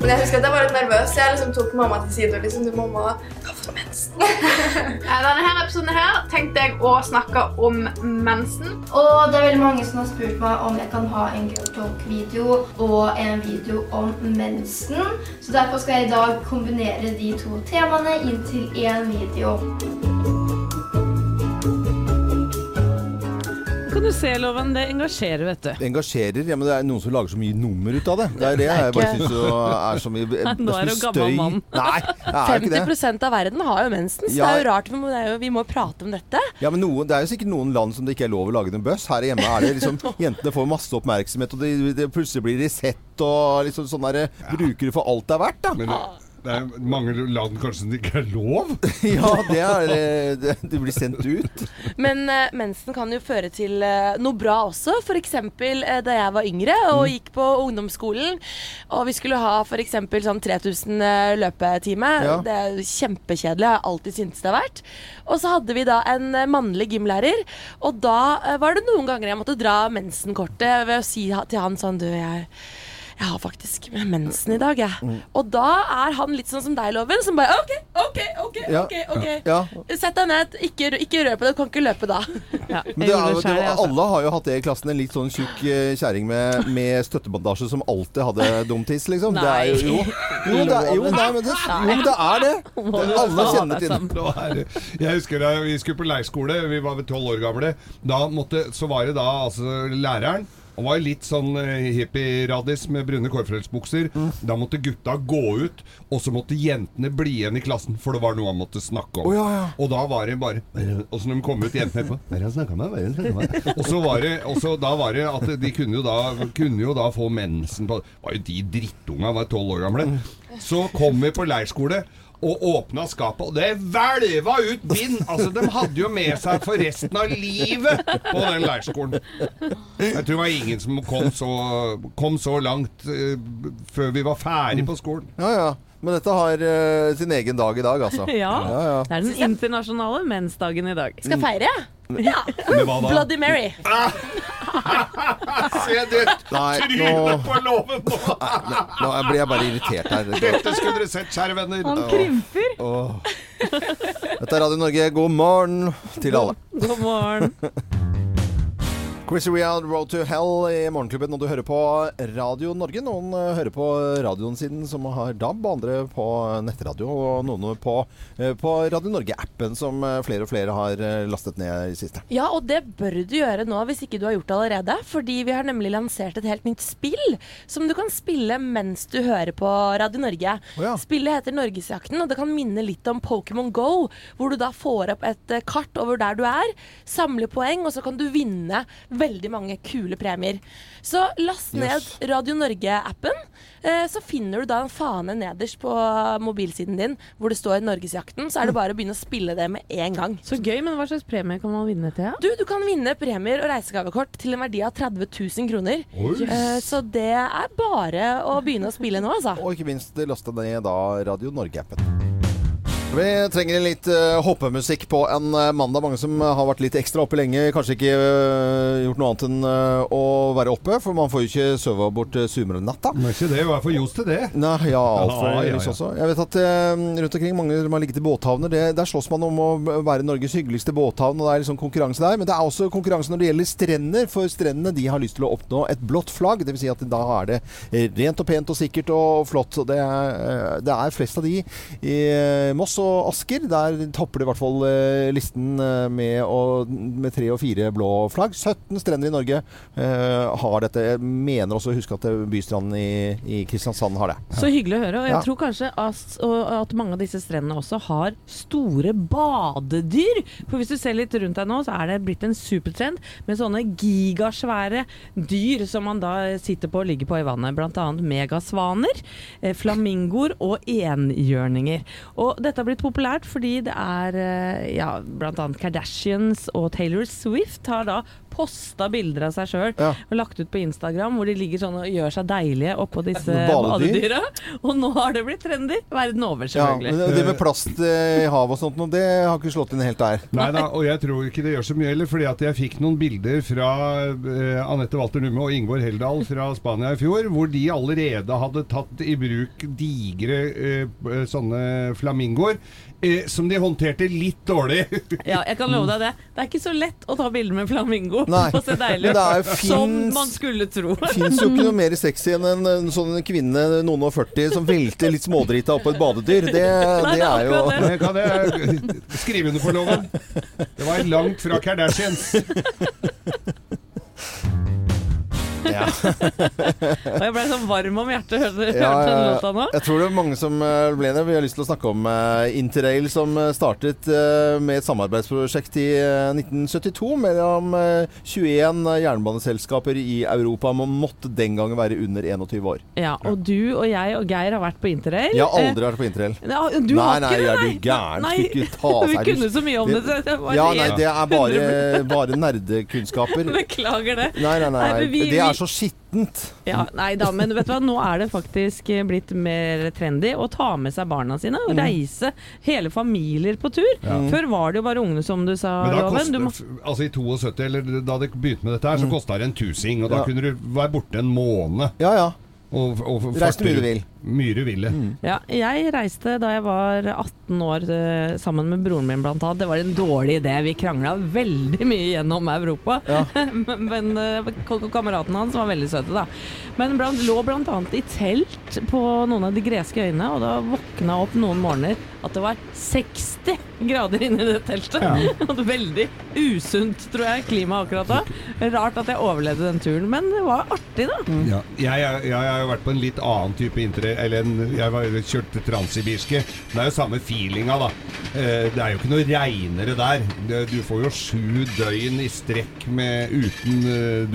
Men jeg husker at jeg var litt nervøs. Jeg liksom tok mamma til side og liksom Du, mamma, hva fått mensen. Denne her episoden her tenkte jeg å snakke om mensen. Og det er veldig mange som har spurt meg om jeg kan ha en girl talk-video og en video om mensen. Så derfor skal jeg i dag kombinere de to temaene inn til én video. Kan du se, Loven, det engasjerer, vet du. Det engasjerer. Ja, men det er noen som lager så mye nummer ut av det. Det er det jeg bare syns er så mye Nå er så mye du gammel mann. Nei, det er ikke det. 50% av verden har jo mensen, så Ja. det er jo rart. Vi må, det er jo, vi må prate om dette. Ja, men noen, Det er jo sikkert noen land som det ikke er lov å lage noen bøss. Her hjemme er det liksom Jentene får masse oppmerksomhet, og de, de plutselig blir de sett, og liksom sånn derre Bruker du for alt det er verdt, da. Men det, det er mange land kanskje som det ikke er lov? ja, det er eh, det, det blir sendt ut. Men uh, mensen kan jo føre til uh, noe bra også. F.eks. Uh, da jeg var yngre og Mm. gikk på ungdomsskolen, og vi skulle ha f.eks. sånn 3000 uh, løpetime. Ja. Det er kjempekjedelig, kjempekjedelig. Jeg har alltid syntes det har vært. Og så hadde vi da en mannlig gymlærer, og da var det noen ganger jeg måtte dra mensenkortet ved å si til han sånn Du, jeg jeg har faktisk mensen i dag, jeg. Mm. Og da er han litt sånn som deg, Loven, som bare OK, OK, OK. Ja. ok, ok Ja. Sett deg ned. Ikke, ikke rør på det. Du kan ikke løpe da. Men det er, det, alle har jo hatt det i klassen. En litt sånn tjukk eh, kjæring med, med støttebandasje som alltid hadde dum tiss, liksom. Det er jo, jo, jo, det er, jo, nei, men det, jo, men det er det. det alle kjenner til det. Nå er det- Jeg husker da vi skulle på leirskole, vi var vel tolv år gamle. Da måtte, så var det da altså læreren. Han var litt sånn eh, hippie-radis med brune kårfrelsbukser. Da måtte gutta gå ut, og så måtte jentene bli igjen i klassen, for det var noe han måtte snakke om. Oh, ja, ja. Og da var det bare Og så når de kom ut, jentene etterpå «Hva er det han med? Hva er med?» Og så var det, også, da var det at de kunne jo da, kunne jo da få mensen på var jo de drittunga, var tolv år gamle. Så kom vi på leirskole. Og åpna skapet, og det hvelva ut bind! Altså, De hadde jo med seg for resten av livet på den leirskolen. Jeg tror det var ingen som kom så, kom så langt uh, før vi var ferdig på skolen. Ja, ja. Men dette har uh, sin egen dag i dag, altså. Ja. ja, ja. Det er den internasjonale mensdagen i dag. Skal feire, jeg. Ja. Hva da? Bloody Mary. Se det Nei, trynet på låven nå! nå blir jeg bare irritert her. Dette skulle dere sett, kjære venner. Han krymper. Åh. Dette er Radio Norge. God morgen til alle. God morgen. Chrissy Real, Road to Hell i Morgenklubben, og du hører på Radio Norge. Noen eh, hører på radioen sin som har DAB, andre på nettradio, og noen på, eh, på Radio Norge-appen som eh, flere og flere har lastet ned i siste. Ja, og det bør du gjøre nå hvis ikke du har gjort det allerede. Fordi vi har nemlig lansert et helt nytt spill som du kan spille mens du hører på Radio Norge. Spillet heter Norgesjakten, og det kan minne litt om Pokémon Go, hvor du da får opp et kart over der du er, samler poeng, og så kan du vinne veldig mange kule premier. Så last ned Yes. Radio Norge-appen, eh, så finner du da en fane nederst på mobilsiden din hvor det står Norgesjakten. Så er det bare å begynne å spille det med en gang. Så gøy, men hva slags premie kan man vinne til? Ja? Du, du kan vinne premier og reisegavekort til en verdi av 30 000 kroner. Oi. Eh, så det er bare å begynne å spille nå, altså. Og ikke minst laste ned da Radio Norge-appen. Vi trenger litt uh, hoppemusikk på en uh, mandag. Mange som har vært litt ekstra oppe lenge. Kanskje ikke eh, gjort noe annet enn eh, å være oppe, for man får jo ikke sove bort sumernatta. Men ikke det, hva er for ljos til det? Nei, ja, altfor Ja, ja, ja. også. Jeg vet at eh, rundt omkring mange som har ligget i båthavner, det, der slåss man om å være Norges hyggeligste båthavn, og det er liksom konkurranse der. Men det er også konkurranse når det gjelder strender, for strendene de har lyst til å oppnå et blått flagg. Dvs. Si at da er det eh, rent og pent og sikkert og flott. Det er, eh, det er flest av de i eh, Moss og Asker. Der topper det i hvert fall eh, listen eh, med, å, med tre og fire blå flagg. 17 strender i Norge uh, har dette. Jeg mener også å huske at Bystranden i, i Kristiansand har det. Så hyggelig å høre. Og jeg Ja. tror kanskje at, at mange av disse strendene også har store badedyr. For hvis du ser litt rundt deg nå, så er det blitt en supertrend med sånne gigasvære dyr som man da sitter på og ligger på i vannet. Blant annet megasvaner, flamingoer og enhjørninger. Og dette har blitt populært fordi det er eh, ja, annet Kardashians og Taylor Swift har da posta bilder av seg sjøl Ja. og lagt ut på Instagram hvor de ligger sånn og gjør seg deilige oppå disse Badedyr. badedyra. Og nå har det blitt trendy. Verden over, selvfølgelig. Ja, det med plast eh, i havet og sånt, det har ikke slått inn helt der. Nei da, og jeg tror ikke det gjør så mye heller, fordi at jeg fikk noen bilder fra eh, Anette Walter Numme og Ingvor Heldal fra Spania i fjor, hvor de allerede hadde tatt i bruk digre eh, sånne flamingoer, eh, som de håndterte litt dårlig. Ja, jeg kan love deg det. Det er ikke så lett å ta bilder med flamingo Nei, og se deilig ut. Som man skulle tro. Fins jo ikke noe mer sexy enn en, en sånn kvinne noen og 40 som velter litt smådrita oppå et badedyr. Det, Nei, det er jo det. kan jeg skrive under for loven? Det var langt fra Kardashians. Ja. Og jeg ble sånn varm om hjertet hørte Ja, hørte den låta nå. Jeg tror det er mange som eh, ble det. Vi har lyst til å snakke om eh, Interrail, som eh, startet med et samarbeidsprosjekt i eh, 1972 mellom eh, 21 jernbaneselskaper i Europa. Man måtte den gangen være under 21 år. Ja, og du og jeg og Geir har vært på interrail. Jeg har aldri vært på Interrail. Eh, du nei, har nei, er du gæren? Nei. Skulle ikke ta seg Vi kunne så mye om det, så det Ja, nei, det er bare, bare nerdekunnskaper. Beklager det. Nei, nei, nei. nei vi- det vi- er så skittent. Ja, nei da, men vet du hva, nå er det faktisk blitt mer trendy å ta med seg barna sine og Mm. reise hele familier på tur. Ja. Før var det jo bare ungene, som du sa, Men da Loven. Du må, altså I 72, eller da det begynte med dette her, så kosta det en tusing. Og da Ja. kunne du være borte en måned. Ja, ja. Og, og Reiste hvor du vil. Mye ville. Mm. ja, jeg reiste da jeg var 18 år eh, sammen med broren min blant annet. Det var en dårlig idé. Vi krangla veldig mye gjennom Europa. men men eh, k- k- kameraten hans var veldig søte, da. Men blant, lå blant annet i telt på noen av de greske øyene, og da våkna opp noen morgener at det var 60 grader inne i det teltet. Ja. Veldig usunt, tror jeg, klima akkurat da. Rart at jeg overlevde den turen, men det var artig, da. Ja. Jeg, jeg, jeg har jo vært på en litt annen type interrail Eller en, jeg var kjørt transsibirske. Det er jo samme feelinga, da. Eh, Det er jo ikke noe reinere der. Du får jo sju døgn i strekk med, uten eh,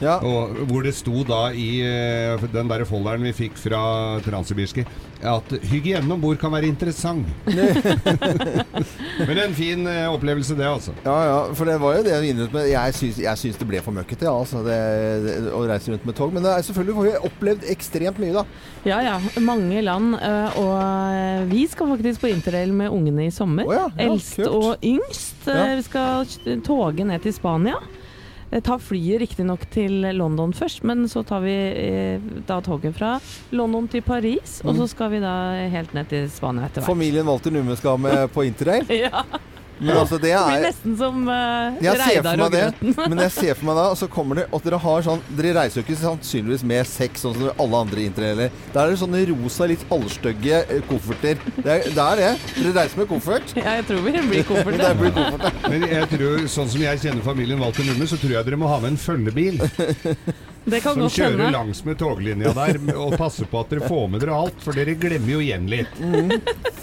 dusj. Og hvor det sto da i eh, den der folderen vi fikk fra Transsibirske, at hygiene om bord kan være interessant. Men en fin eh, opplevelse, det, altså. Ja, ja, for det var jo det vi innrømmet med. Jeg syns, jeg syns det ble for møkkete, ja, altså, det, det, å reise rundt med tog. Men det er selvfølgelig får vi opplevd ekstremt mye, da. Ja ja, mange land. øh, Og vi skal faktisk på interrail med ungene i sommer. Oh, ja, ja, Eldst kult. og yngst. Ja. Vi skal toge ned til Spania. Eh, Ta flyet riktignok til London først, men så tar vi eh, da toget fra London til Paris. Og Mm. så skal vi da helt ned til Spania etter hvert. Familien Walter Numme skal med på interrail. Ja. Men altså, det Det blir er nesten som uh, jeg ser for Reidar meg og det, Grøten. men jeg ser for meg da, og så kommer det at dere har sånn Dere reiser jo ikke sannsynligvis med sex, sånn som alle andre interrailer. Da er det sånne rosa, litt halvstygge eh, kofferter. Det er, det er det. Dere reiser med koffert. Ja, jeg tror vi blir koffert. Det blir koffert. Men jeg tror, sånn som jeg kjenner familien Walter Numme, så tror jeg dere må ha med en følgebil. Det kan Som godt kjører hende. langs med toglinja der og passer på at dere får med dere alt, for dere glemmer jo igjen litt. Mm.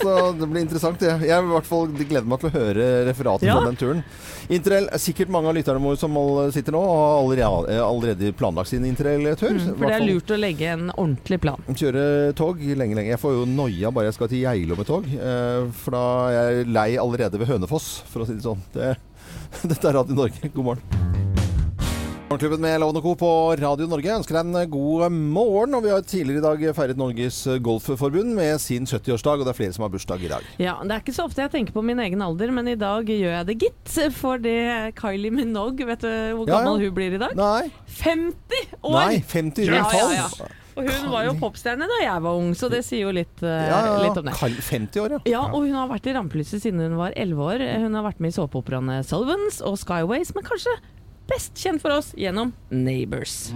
Så det blir interessant. det. Jeg i hvert fall gleder meg til å høre referatet Ja. fra den turen. Interrail er sikkert mange av lytterne våre som sitter nå og har allerede, allerede planlagt sin interrail-tur. Mm, for det er lurt å legge en ordentlig plan. Kjøre tog lenge, lenge. Jeg får jo noia bare jeg skal til Geilo med tog. Eh, for da er jeg lei allerede ved Hønefoss, for å si det sånn. Det, dette er Radio Norge. God morgen. Morgenklubben med Lovende Co. på Radio Norge ønsker deg en god morgen. Og vi har tidligere i dag feiret Norges Golfforbund med sin 70-årsdag, og det er flere som har bursdag i dag. Ja, Det er ikke så ofte jeg tenker på min egen alder, men i dag gjør jeg det, gitt. For det Kylie Minogue, vet du hvor Ja, ja. gammel hun blir i dag? Nei. 50 år! Nei, 50 ja, rundt ja, ja. Og hun var jo popstjerne da jeg var ung, så det sier jo litt, uh, Ja, ja, litt om det. Kall- 50 år, ja. Ja, og hun har vært i rampelyset siden hun var 11 år. Hun har vært med i såpeoperaene Sullivans og Skyways, men kanskje best kjent for oss gjennom Neighbors.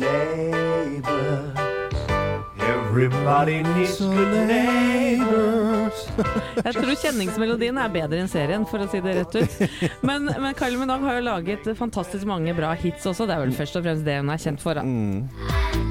Everybody needs good neighbors. Jeg tror kjenningsmelodien er bedre enn serien, for å si det rett ut. Men, men Kyle Minogue har jo laget fantastisk mange bra hits også. Det er vel først og fremst det hun er kjent for. Da. I'm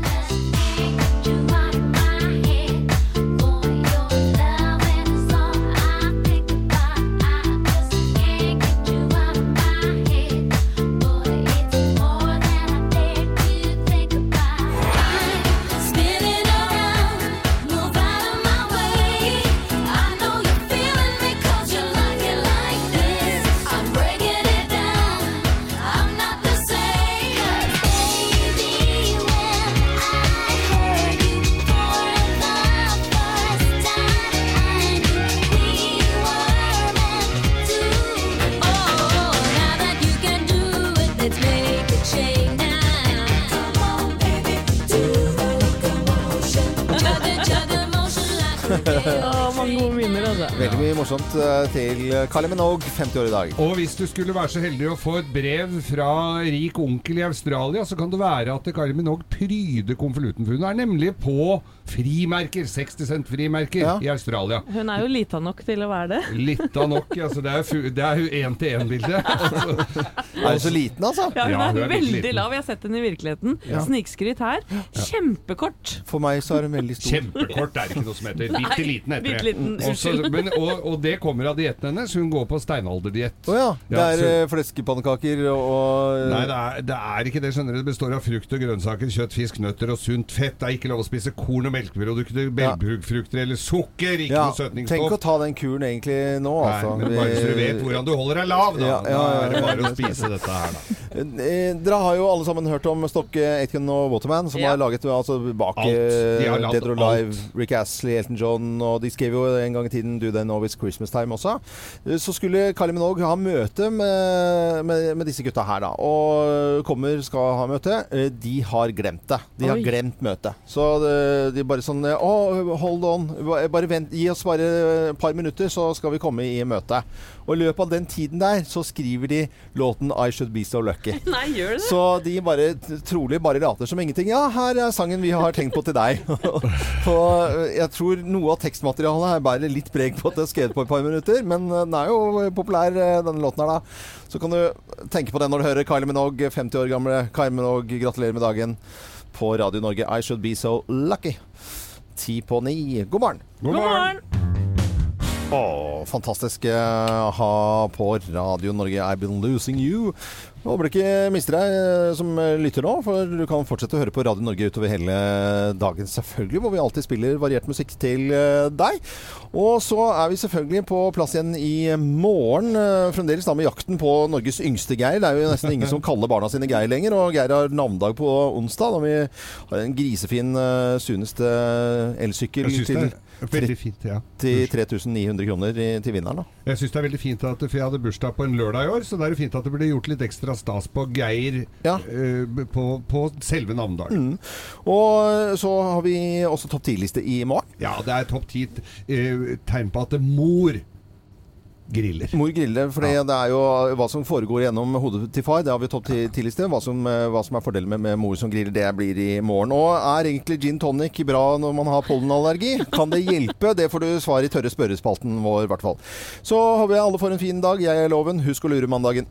til Kylie Minogue, 50 år i dag. Og hvis du skulle være så heldig å få et brev fra rik onkel i Australia, så kan det være at Kari Minogue pryder konvolutten. For hun er nemlig på frimerker, 60 cent frimerker i Australia. Hun er jo lita nok til å være det. Lita nok. Altså, det er jo én-til-én-bilde. Er hun så liten, altså? Ja, hun Ja, er, hun er veldig liten. lav. Jeg har sett henne i virkeligheten. Ja. Snikskryt her. Kjempekort. For meg så er hun veldig stor. Kjempekort er det ikke noe som heter. Bitte liten heter det. Også, men, og, og det kommer av dietten hennes. Hun går på steinalderdiett. Å ja. Det er så- eh, fleskepannekaker og Nei, det er, det er ikke det. skjønner du Det består av frukt og grønnsaker, kjøtt, fisk, nøtter og sunt fett. Det er ikke lov å spise korn og melkeprodukter, belgfrukter eller sukker. Ikke ja, noe søtningsstoff. Tenk å ta den kuren egentlig nå, Nei, altså. men bare så du vet hvordan du holder deg lav, da. Ja, ja, Da er det bare å spise dette her, da. Eh, Dere har jo alle sammen hørt om Stokke Aitken og Waterman, som Ja. har laget altså, bak Alt. Dead or Alive, Rick Astley, Elton John, og de skrev jo en gang i tiden Do They Know It's Christmas Time også. Eh, Så skulle Kylie Minogue ha møte med, med, med disse gutta her, da. Og kommer, skal ha møte. Eh, De har glemt det. De har Oi. glemt møtet. Så de, de bare sånn Å, hold on. Bare vent. Gi oss bare et par minutter, så skal vi komme i møte. Og i løpet av den tiden der så skriver de låten I Should Be So Lucky. Nei, gjør det? Så de bare trolig bare later som ingenting. Ja, her er sangen vi har tenkt på til deg. For eh, jeg tror noe av tekstmaterialet her bærer litt preg på at det er skrevet på et par minutter, men eh, den er jo populær, eh, denne låten her, da. Så kan du tenke på det når du hører Kylie Minogue, 50 år gamle Kylie Minogue, gratulerer med dagen på Radio Norge. I Should Be So Lucky. Ti på ni. God morgen. God morgen. Å, fantastisk eh, ha på Radio Norge I've Been Losing You. Håper du ikke mister deg eh, som lytter nå, for du kan fortsette å høre på Radio Norge utover hele dagen, selvfølgelig, hvor vi alltid spiller variert musikk til eh, deg. Og så er vi selvfølgelig på plass igjen i morgen, fremdeles da med jakten på Norges yngste Geir. Det er jo nesten ingen som kaller barna sine Geir lenger, og Geir har navnedag på onsdag, da vi har en grisefin Sunes elsykkel til veldig fint, ja. til 3900 kroner til vinneren. da. Jeg syns det er veldig fint at For jeg hadde bursdag på en lørdag i år, så det er jo fint at det ble gjort litt ekstra stas på Geir eh, på, på selve navnedagen. Mm. Og så har vi også topp 10-liste i morgen. Ja, det er topp ti uh, tegn på at mor griller. Mor griller, for det er jo hva som foregår gjennom hodet til far. Det har vi tatt til, til i sted. Hva, som- eh, hva som er fordelen med, med mor som griller, det blir i morgen. Og er egentlig gin tonic bra når man har pollenallergi? Kan det hjelpe? Det får du svar i tørre spørrespalten vår, i hvert fall. Så håper jeg alle får en fin dag. Jeg er Loven. Husk å lure mandagen.